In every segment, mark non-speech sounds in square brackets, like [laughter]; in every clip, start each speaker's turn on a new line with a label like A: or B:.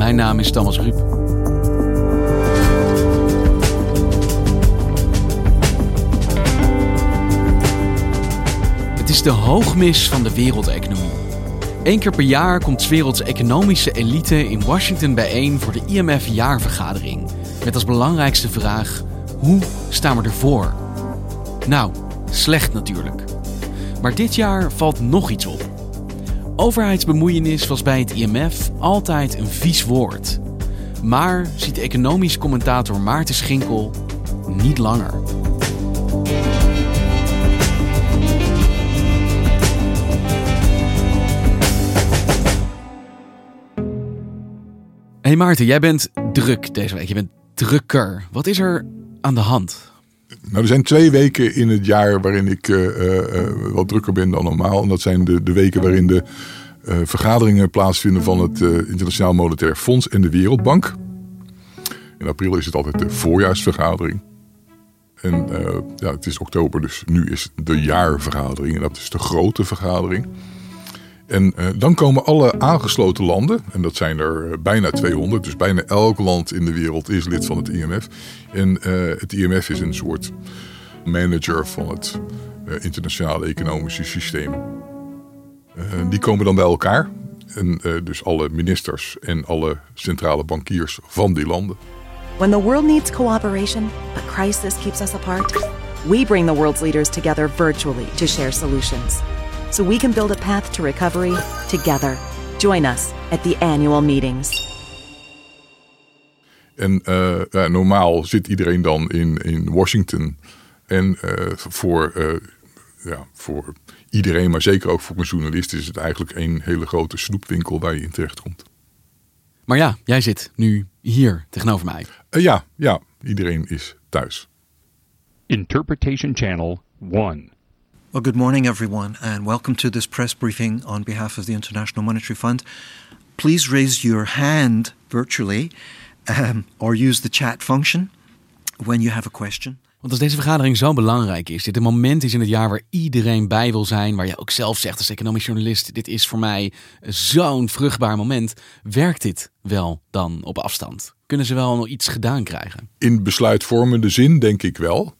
A: Mijn naam is Thomas Ruip. Het is de hoogmis van de wereldeconomie. Eén keer per jaar komt 's werelds economische elite in Washington bijeen voor de IMF-jaarvergadering. Met als belangrijkste vraag: hoe staan we ervoor? Nou, slecht natuurlijk. Maar dit jaar valt nog iets op. Overheidsbemoeienis was bij het IMF altijd een vies woord. Maar ziet economisch commentator Maarten Schinkel niet langer. Hey Maarten, jij bent druk deze week. Je bent drukker. Wat is er aan de hand?
B: Nou, er zijn twee weken in het jaar waarin ik uh, uh, wat drukker ben dan normaal. En dat zijn de, de weken waarin de vergaderingen plaatsvinden van het Internationaal Monetair Fonds en de Wereldbank. In april is het altijd de voorjaarsvergadering. En ja, het is oktober, dus nu is de jaarvergadering. En dat is de grote vergadering. En uh, dan komen alle aangesloten landen, en dat zijn er bijna 200, dus bijna elk land in de wereld is lid van het IMF. En uh, het IMF is een soort manager van het internationale economische systeem. die komen dan bij elkaar. En dus alle ministers en alle centrale bankiers van die landen.
C: When the world needs cooperation, but crisis keeps us apart, we bring the world's leaders together virtually to share solutions so we can build a path to recovery together. Join us at the annual meetings.
B: En uh, ja, normaal zit iedereen dan in, in Washington. En uh, voor, uh, ja, voor iedereen, maar zeker ook voor een journalist, is het eigenlijk een hele grote snoepwinkel waar je in terecht komt.
A: Maar ja, jij zit nu hier tegenover mij.
B: ja, ja, iedereen is thuis.
D: Interpretation Channel 1.
E: Well, good morning, everyone, and welcome to this press briefing on behalf of the International Monetary Fund. Please raise your hand virtually um, or use the chat function when you have a question.
A: Want als deze vergadering zo belangrijk is, dit een moment is in het jaar waar iedereen bij wil zijn, waar je ook zelf zegt als economisch journalist, dit is voor mij zo'n vruchtbaar moment, werkt dit wel dan op afstand? Kunnen ze wel nog iets gedaan krijgen?
B: In besluitvormende zin denk ik wel.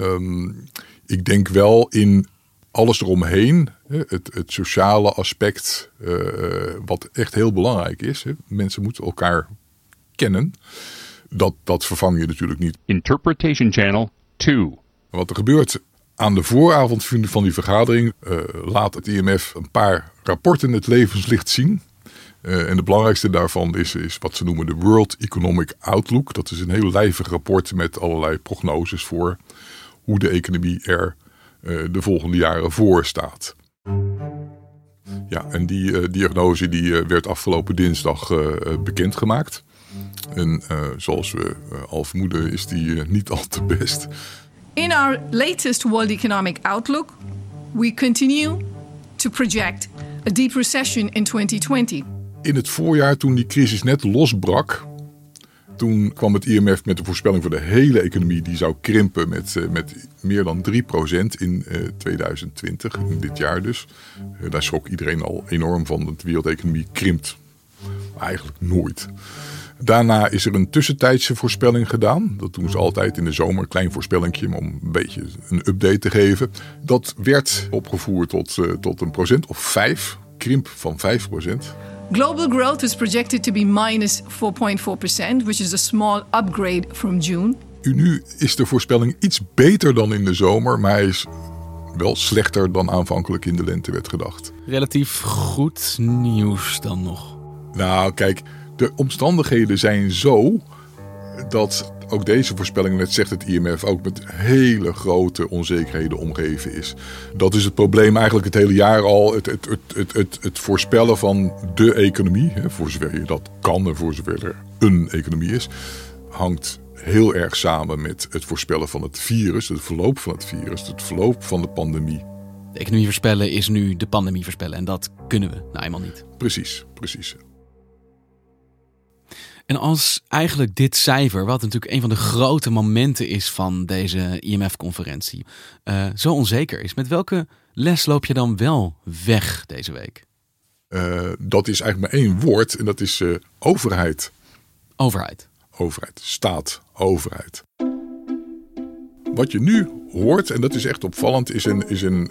B: Um, ik denk wel in alles eromheen, het, het sociale aspect, uh, wat echt heel belangrijk is. Hè. Mensen moeten elkaar kennen. Dat, dat vervang je natuurlijk niet.
D: Interpretation Channel 2.
B: Wat er gebeurt aan de vooravond van die vergadering, uh, laat het IMF een paar rapporten het levenslicht zien. Uh, en de belangrijkste daarvan is, is wat ze noemen de World Economic Outlook. Dat is een heel lijvig rapport met allerlei prognoses voor hoe de economie er uh, de volgende jaren voor staat. Ja, en die uh, diagnose die, uh, werd afgelopen dinsdag bekendgemaakt. En zoals we al vermoeden is die niet al te best.
F: In our latest World Economic Outlook, we continue to project a deep recession in 2020.
B: In het voorjaar toen die crisis net losbrak, toen kwam het IMF met de voorspelling voor de hele economie. Die zou krimpen met, uh, met meer dan 3% in uh, 2020, in dit jaar dus. Uh, daar schrok iedereen al enorm van. De wereldeconomie krimpt eigenlijk nooit. Daarna is er een tussentijdse voorspelling gedaan. Dat doen ze altijd in de zomer, klein voorspellingje om een beetje een update te geven. Dat werd opgevoerd tot, tot een procent of 5, krimp van 5 procent.
F: Global growth is projected to be minus 4.4%, which is a small upgrade from June.
B: Nu is de voorspelling iets beter dan in de zomer, maar hij is wel slechter dan aanvankelijk in de lente werd gedacht.
A: Relatief goed nieuws dan nog.
B: Nou, kijk, de omstandigheden zijn zo dat ook deze voorspelling, net zegt het IMF, ook met hele grote onzekerheden omgeven is. Dat is het probleem eigenlijk het hele jaar al. Het, het, het, het, het, voorspellen van de economie, voor zover je dat kan en voor zover er een economie is, hangt heel erg samen met het voorspellen van het virus, het verloop van het virus, het verloop van de pandemie.
A: De economie voorspellen is nu de pandemie voorspellen en dat kunnen we nou eenmaal niet.
B: Precies, precies.
A: En als eigenlijk dit cijfer, wat natuurlijk een van de grote momenten is van deze IMF-conferentie, uh, zo onzeker is, met welke les loop je dan wel weg deze week?
B: Uh, dat is eigenlijk maar één woord en dat is uh, overheid.
A: Overheid.
B: Overheid. Staat. Overheid. Wat je nu hoort, en dat is echt opvallend, is een, is een,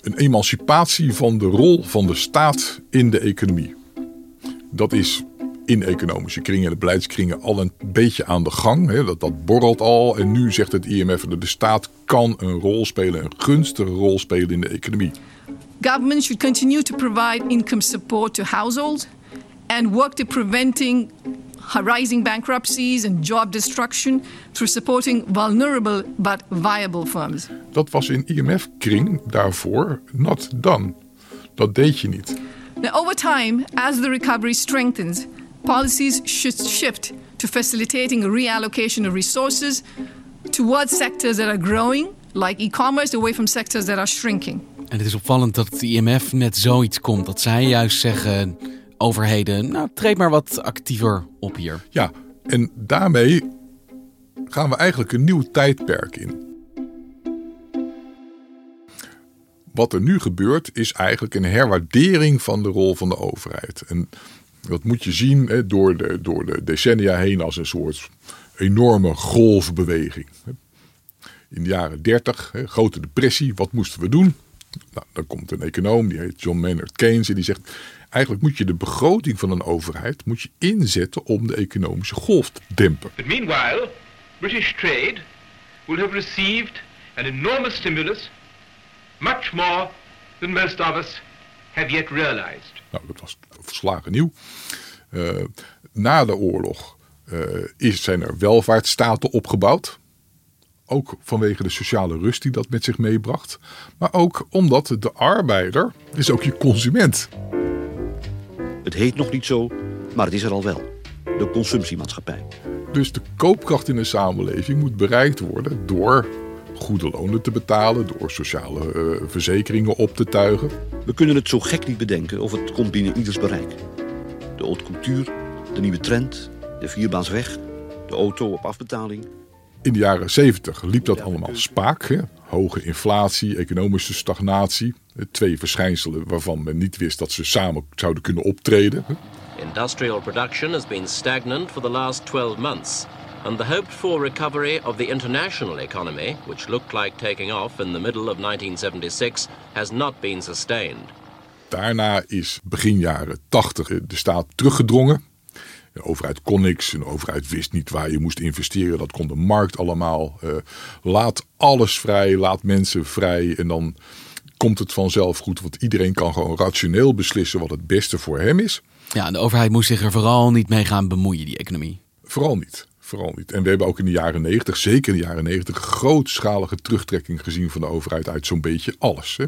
B: een emancipatie van de rol van de staat in de economie. Dat is in economische kringen, de beleidskringen, al een beetje aan de gang. Hè. Dat, dat borrelt al. En nu zegt het IMF dat de staat kan een rol spelen, een gunstige rol spelen in de economie.
F: Government should continue to provide income support to households and work to preventing rising bankruptcies and job destruction through supporting vulnerable but viable firms.
B: Dat was in IMF-kring daarvoor not done. Dat deed je niet.
F: Now, over time, as the recovery strengthens, policies should shift to facilitating a reallocation of resources towards sectors that are growing, like e-commerce, away from sectors that are shrinking.
A: En het is opvallend dat het IMF net zoiets komt. Dat zij juist zeggen, overheden, nou treed maar wat actiever op hier.
B: Ja, en daarmee gaan we eigenlijk een nieuw tijdperk in. Wat er nu gebeurt is eigenlijk een herwaardering van de rol van de overheid. En dat moet je zien hè, door, de, door de decennia heen als een soort enorme golfbeweging. In de jaren 30, hè, grote depressie, wat moesten we doen? Nou, dan komt een econoom, die heet John Maynard Keynes, en die zegt... eigenlijk moet je de begroting van een overheid moet je inzetten om de economische golf te dempen.
G: But meanwhile, British trade will have received an enormous stimulus, much more than most of us have yet realized.
B: Nou, dat was verslagen nieuw. Uh, na de oorlog uh, is, zijn er welvaartsstaten opgebouwd. Ook vanwege de sociale rust die dat met zich meebracht. Maar ook omdat de arbeider is ook je consument.
H: Het heet nog niet zo, maar het is er al wel. De consumptiemaatschappij.
B: Dus de koopkracht in een samenleving moet bereikt worden door goede lonen te betalen, door sociale uh, verzekeringen op te tuigen.
H: We kunnen het zo gek niet bedenken of het komt binnen ieders bereik. De haute cultuur, de nieuwe trend, de vierbaansweg, de auto op afbetaling.
B: In de jaren 70 liep dat allemaal spaak. Hè? Hoge inflatie, economische stagnatie. Twee verschijnselen waarvan men niet wist dat ze samen zouden kunnen optreden.
I: Industrial production has been stagnant for the last 12 months. And the hoped for recovery of the international economy, which looked like taking off in the middle of 1976, has not been sustained.
B: Daarna is begin jaren 80 de staat teruggedrongen. De overheid kon niks, de overheid wist niet waar je moest investeren. Dat kon de markt allemaal. Uh, laat alles vrij, laat mensen vrij en dan komt het vanzelf goed. Want iedereen kan gewoon rationeel beslissen wat het beste voor hem is.
A: Ja, de overheid moest zich er vooral niet mee gaan bemoeien, die economie.
B: Vooral niet. Vooral niet. En we hebben ook in de jaren 90, zeker in de jaren 90, grootschalige terugtrekking gezien van de overheid uit zo'n beetje alles. Hè.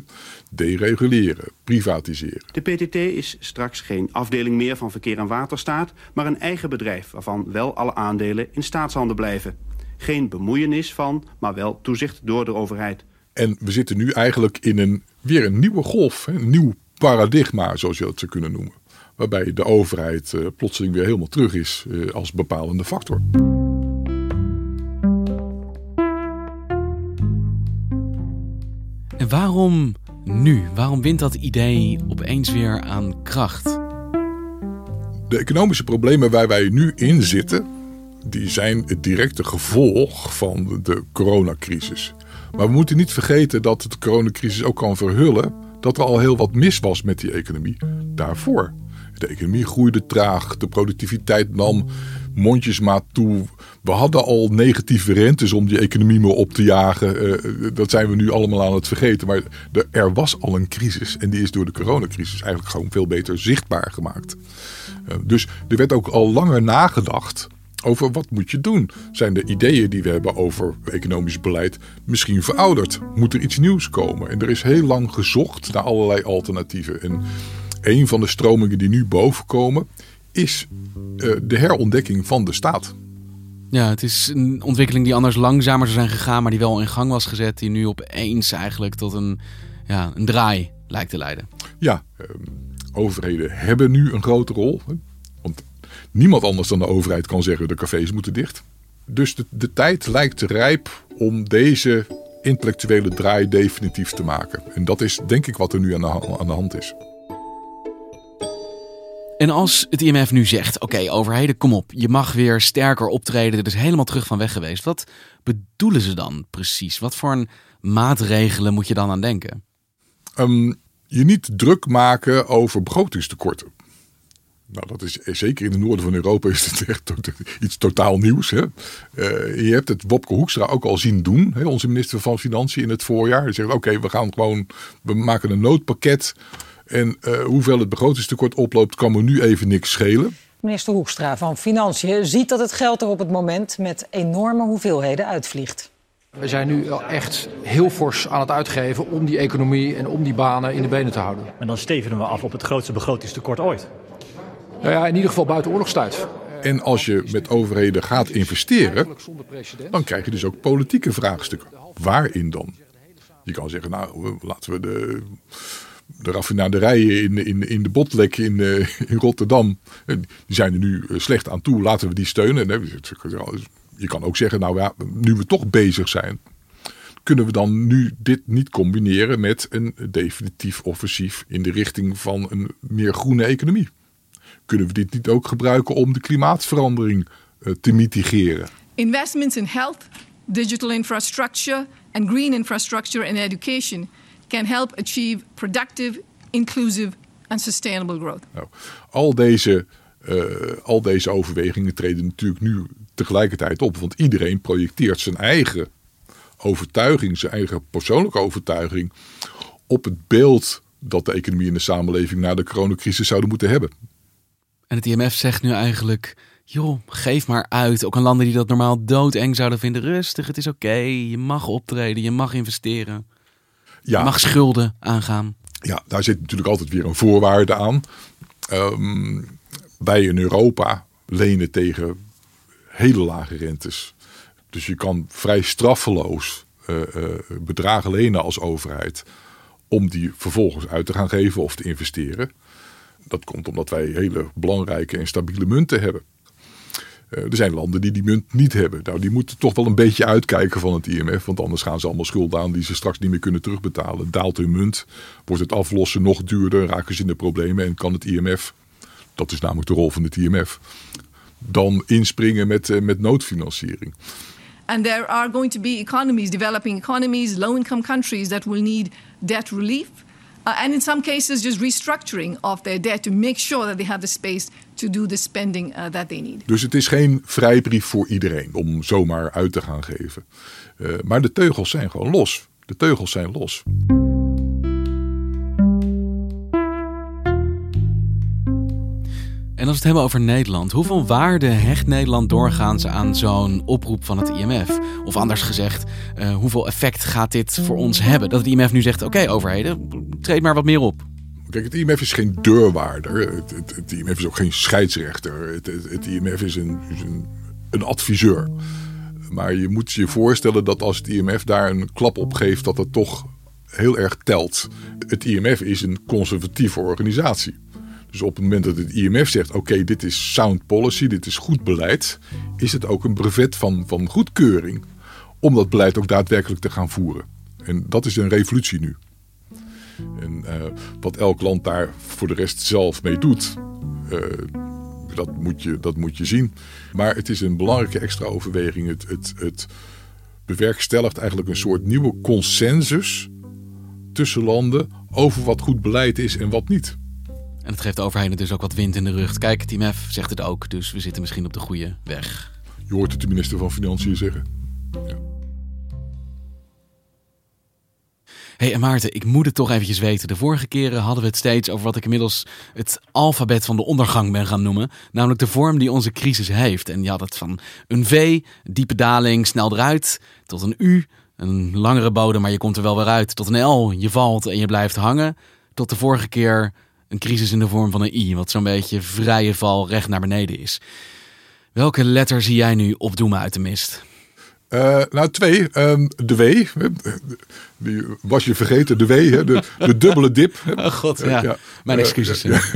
B: Dereguleren, privatiseren.
J: De PTT is straks geen afdeling meer van Verkeer en Waterstaat, maar een eigen bedrijf waarvan wel alle aandelen in staatshanden blijven. Geen bemoeienis van, maar wel toezicht door de overheid.
B: En we zitten nu eigenlijk in een, weer een nieuwe golf, een nieuw paradigma, zoals je dat zou kunnen noemen waarbij de overheid uh, plotseling weer helemaal terug is uh, als bepalende factor.
A: En waarom nu? Waarom wint dat idee opeens weer aan kracht?
B: De economische problemen waar wij nu in zitten, die zijn het directe gevolg van de coronacrisis. Maar we moeten niet vergeten dat de coronacrisis ook kan verhullen dat er al heel wat mis was met die economie daarvoor. De economie groeide traag, de productiviteit nam mondjesmaat toe. We hadden al negatieve rentes om die economie maar op te jagen. Uh, dat zijn we nu allemaal aan het vergeten. Maar er was al een crisis. En die is door de coronacrisis eigenlijk gewoon veel beter zichtbaar gemaakt. Uh, dus er werd ook al langer nagedacht over wat moet je doen. Zijn de ideeën die we hebben over economisch beleid misschien verouderd? Moet er iets nieuws komen? En er is heel lang gezocht naar allerlei alternatieven. En een van de stromingen die nu bovenkomen is uh, de herontdekking van de staat.
A: Ja, het is een ontwikkeling die anders langzamer zou zijn gegaan, maar die wel in gang was gezet, die nu opeens eigenlijk tot een, ja, een draai lijkt te leiden.
B: Ja, uh, overheden hebben nu een grote rol. Want niemand anders dan de overheid kan zeggen de cafés moeten dicht. Dus de, de tijd lijkt rijp om deze intellectuele draai definitief te maken. En dat is denk ik wat er nu aan de, aan de hand is.
A: En als het IMF nu zegt: oké, overheden, kom op, je mag weer sterker optreden, dit is helemaal terug van weg geweest. Wat bedoelen ze dan precies? Wat voor een maatregelen moet je dan aan denken?
B: Um, je niet druk maken over begrotingstekorten. Nou, dat is zeker in het noorden van Europa is het echt iets totaal nieuws. Hè? Uh, je hebt het Wopke Hoekstra ook al zien doen, hè? onze minister van Financiën in het voorjaar. Hij zegt: Oké, we gaan gewoon, we maken een noodpakket. En uh, hoeveel het begrotingstekort oploopt, kan me nu even niks schelen.
K: Minister Hoekstra van Financiën ziet dat het geld er op het moment met enorme hoeveelheden uitvliegt.
L: We zijn nu echt heel fors aan het uitgeven om die economie en om die banen in de benen te houden.
M: En dan stevenen we af op het grootste begrotingstekort ooit.
L: Nou ja, in ieder geval buiten oorlogstijd.
B: En als je met overheden gaat investeren, dan krijg je dus ook politieke vraagstukken. Waarin dan? Je kan zeggen, nou, laten we de de raffinaderijen in, in, in de Botlek in, uh, in Rotterdam, die zijn er nu eh, slecht aan toe. Laten we die steunen. Je kan ook zeggen, nou ja, nu we toch bezig zijn, kunnen we dan nu dit niet combineren met een definitief offensief in de richting van een meer groene economie? Kunnen we dit niet ook gebruiken om de klimaatverandering te mitigeren?
F: Investments in health, digital infrastructure and green infrastructure and education can help achieve productive, inclusive and sustainable growth.
B: Nou, al, deze, uh, al deze overwegingen treden natuurlijk nu tegelijkertijd op, want iedereen projecteert zijn eigen overtuiging, zijn eigen persoonlijke overtuiging op het beeld dat de economie en de samenleving na de coronacrisis zouden moeten hebben.
A: En het IMF zegt nu eigenlijk, joh, geef maar uit. Ook aan landen die dat normaal doodeng zouden vinden, rustig, het is oké, je mag optreden, je mag investeren. Ja. Mag schulden aangaan.
B: Ja, daar zit natuurlijk altijd weer een voorwaarde aan. Um, wij in Europa lenen tegen hele lage rentes. Dus je kan vrij straffeloos uh, uh, bedragen lenen als overheid. Om die vervolgens uit te gaan geven of te investeren. Dat komt omdat wij hele belangrijke en stabiele munten hebben. Uh, er zijn landen die die munt niet hebben. Nou, die moeten toch wel een beetje uitkijken van het IMF. Want anders gaan ze allemaal schulden aan die ze straks niet meer kunnen terugbetalen. Daalt hun munt, wordt het aflossen nog duurder, raken ze in de problemen. En kan het IMF, dat is namelijk de rol van het IMF, dan inspringen met, uh, met noodfinanciering.
F: And there are going to be economies, developing economies, low income countries that will need debt relief. Uh, and in some cases, just restructuring of their debt to make sure that they have the space to do the spending uh, that they need.
B: Dus het is geen vrijbrief voor iedereen om zomaar uit te gaan geven. Uh, maar de teugels zijn gewoon los. De teugels zijn los.
A: We het hebben over Nederland, hoeveel waarde hecht Nederland doorgaans aan zo'n oproep van het IMF? Of anders gezegd, uh, hoeveel effect gaat dit voor ons hebben? Dat het IMF nu zegt: oké, overheden, treed maar wat meer op.
B: Kijk, het IMF is geen deurwaarder. Het, het, IMF is ook geen scheidsrechter. Het, het IMF is, een, is een, een adviseur. Maar je moet je voorstellen dat als het IMF daar een klap op geeft, dat het toch heel erg telt. Het IMF is een conservatieve organisatie. Dus op het moment dat het IMF zegt: oké, dit is sound policy, dit is goed beleid, is het ook een brevet van, van goedkeuring om dat beleid ook daadwerkelijk te gaan voeren. En dat is een revolutie nu. En uh, wat elk land daar voor de rest zelf mee doet, uh, dat, moet je, dat moet je zien. Maar het is een belangrijke extra overweging. Het, het, het bewerkstelligt eigenlijk een soort nieuwe consensus tussen landen over wat goed beleid is en wat niet.
A: En het geeft de overheden dus ook wat wind in de rug. Kijk, het IMF zegt het ook, dus we zitten misschien op de goede weg.
B: Je hoort het de minister van Financiën zeggen.
A: hey, en Maarten, ik moet het toch eventjes weten. De vorige keren hadden we het steeds over wat ik inmiddels het alfabet van de ondergang ben gaan noemen. Namelijk de vorm die onze crisis heeft. En je had het van een V, diepe daling, snel eruit, tot een U, een langere bodem, maar je komt er wel weer uit. Tot een L, je valt en je blijft hangen. Tot de vorige keer een crisis in de vorm van een I, wat zo'n beetje vrije val recht naar beneden is. Welke letter zie jij nu opdoemen uit de mist?
B: Uh, nou, twee. Um, de W. Die was je vergeten, de W. Hè? De, de [laughs] dubbele dip.
A: Oh god, ja. ja. Mijn excuses.
B: Uh,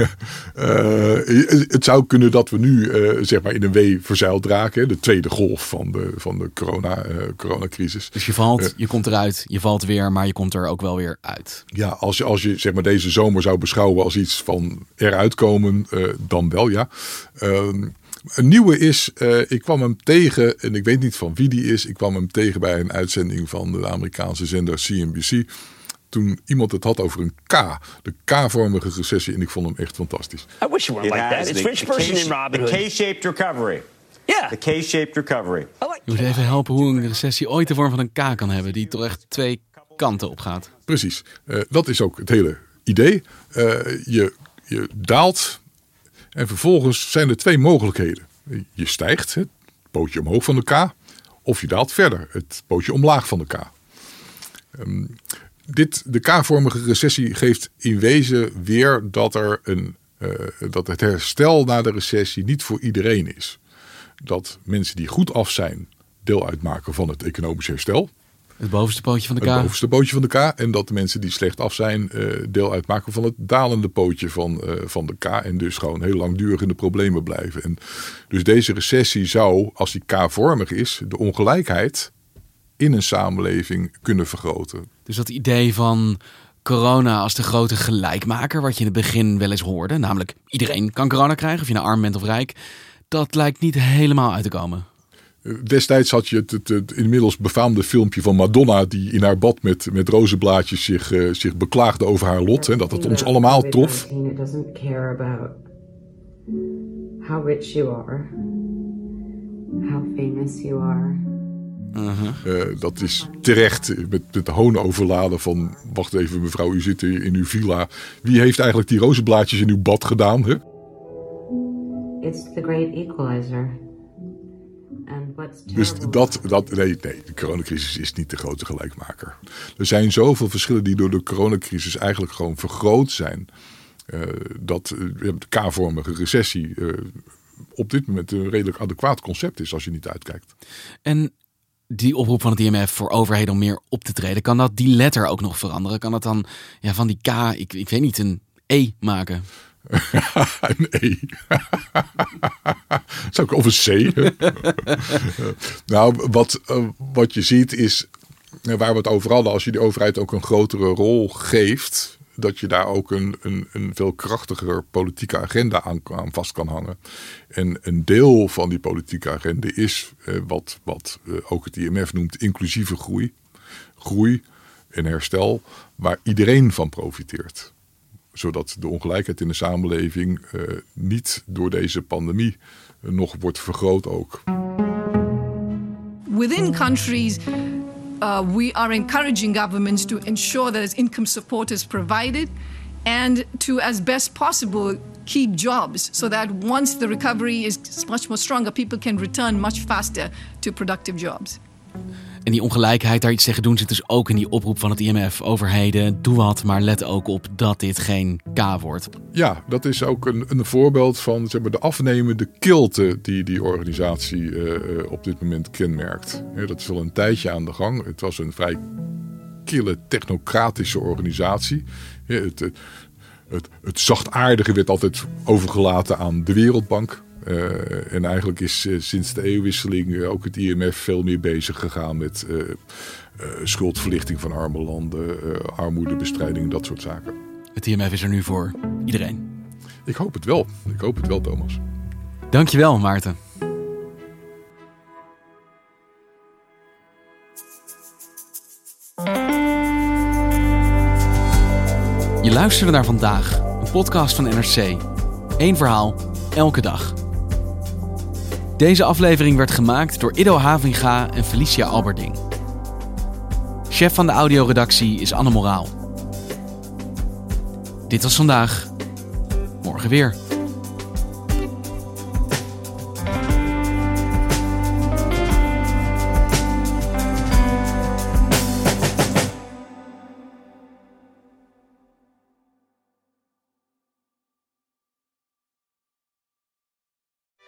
B: uh, [laughs] het zou kunnen dat we nu zeg maar in een W verzeild raken. De tweede golf van de, van de corona, coronacrisis.
A: Dus je valt, je komt eruit, je valt weer, maar je komt er ook wel weer uit.
B: Ja, als je, als je zeg maar deze zomer zou beschouwen als iets van eruit komen, dan wel ja. Ehm, een nieuwe is, uh, ik kwam hem tegen, en ik weet niet van wie die is. Ik kwam hem tegen bij een uitzending van de Amerikaanse zender CNBC. Toen iemand het had over een K, de K-vormige recessie. En ik vond hem echt fantastisch.
N: I wish you were like that. It's rich person in Robin The K-shaped recovery. Yeah. The K-shaped recovery.
A: Je moet even helpen hoe een recessie ooit de vorm van een K kan hebben. Die toch echt twee kanten op gaat.
B: Precies. Uh, dat is ook het hele idee. Uh, je, je daalt en vervolgens zijn er twee mogelijkheden. Je stijgt, het pootje omhoog van de K, of je daalt verder, het pootje omlaag van de K. Um, dit, de K-vormige recessie geeft in wezen weer dat, er een, uh, dat het herstel na de recessie niet voor iedereen is. Dat mensen die goed af zijn deel uitmaken van het economisch herstel.
A: Het bovenste pootje van de K.
B: Het bovenste pootje van de K. En dat de mensen die slecht af zijn uh, deel uitmaken van het dalende pootje van, uh, van de K. En dus gewoon heel langdurig in de problemen blijven. En dus deze recessie zou, als die K-vormig is, de ongelijkheid in een samenleving kunnen vergroten.
A: Dus dat idee van corona als de grote gelijkmaker, wat je in het begin wel eens hoorde, namelijk iedereen kan corona krijgen, of je nou arm bent of rijk, dat lijkt niet helemaal uit te komen.
B: Destijds had je het, het, het, inmiddels befaamde filmpje van Madonna die in haar bad met, met rozenblaadjes zich, uh, zich beklaagde over haar lot. Hè, dat het ons allemaal trof.
O: It doesn't care about how rich you are, how famous you are.
B: Uh -huh. uh, dat is terecht met, met de hoon overladen van... wacht even mevrouw, u zit in uw villa. Wie heeft eigenlijk die rozenblaadjes in uw bad gedaan? Hè?
O: It's the great equalizer.
B: Dus dat, dat nee, nee, de coronacrisis is niet de grote gelijkmaker. Er zijn zoveel verschillen die door de coronacrisis eigenlijk gewoon vergroot zijn. Uh, dat uh, de K-vormige recessie uh, op dit moment een redelijk adequaat concept is als je niet uitkijkt.
A: En die oproep van het IMF voor overheden om meer op te treden, kan dat die letter ook nog veranderen? Kan dat dan ja, van die K, ik, ik weet niet, een E maken? [laughs]
B: nee. [laughs] Zou ik of een C? [laughs] nou, wat, uh, wat je ziet is, waar we het over hadden, als je de overheid ook een grotere rol geeft, dat je daar ook een, een, een veel krachtiger politieke agenda aan, vast kan hangen. En een deel van die politieke agenda is uh, wat, wat uh, ook het IMF noemt inclusieve groei. Groei en herstel, waar iedereen van profiteert zodat de ongelijkheid in de samenleving uh, niet door deze pandemie uh, nog wordt vergroot ook.
F: Within countries uh, we are encouraging governments to ensure that income support is provided and to as best possible keep jobs so that once the recovery is much more stronger people can return much faster to productive jobs.
A: En die ongelijkheid, daar iets tegen doen, zit dus ook in die oproep van het IMF. Overheden, doe wat, maar let ook op dat dit geen K wordt.
B: Ja, dat is ook een, een voorbeeld van zeg maar, de afnemende kilte die die organisatie uh, op dit moment kenmerkt. Dat is al een tijdje aan de gang. Het was een vrij kille technocratische organisatie. Ja, het, het, het zachtaardige werd altijd overgelaten aan de Wereldbank. Uh, en eigenlijk is uh, sinds de eeuwwisseling uh, ook het IMF veel meer bezig gegaan met schuldverlichting van arme landen, armoedebestrijding, dat soort zaken.
A: Het IMF is er nu voor iedereen.
B: Ik hoop het wel. Ik hoop het wel, Thomas.
A: Dankjewel, Maarten. Je luisterde naar vandaag Een podcast van NRC. Eén verhaal, elke dag. Deze aflevering werd gemaakt door Ido Havinga en Felicia Alberding. Chef van de audioredactie is Anne Moraal. Dit was vandaag. Morgen weer.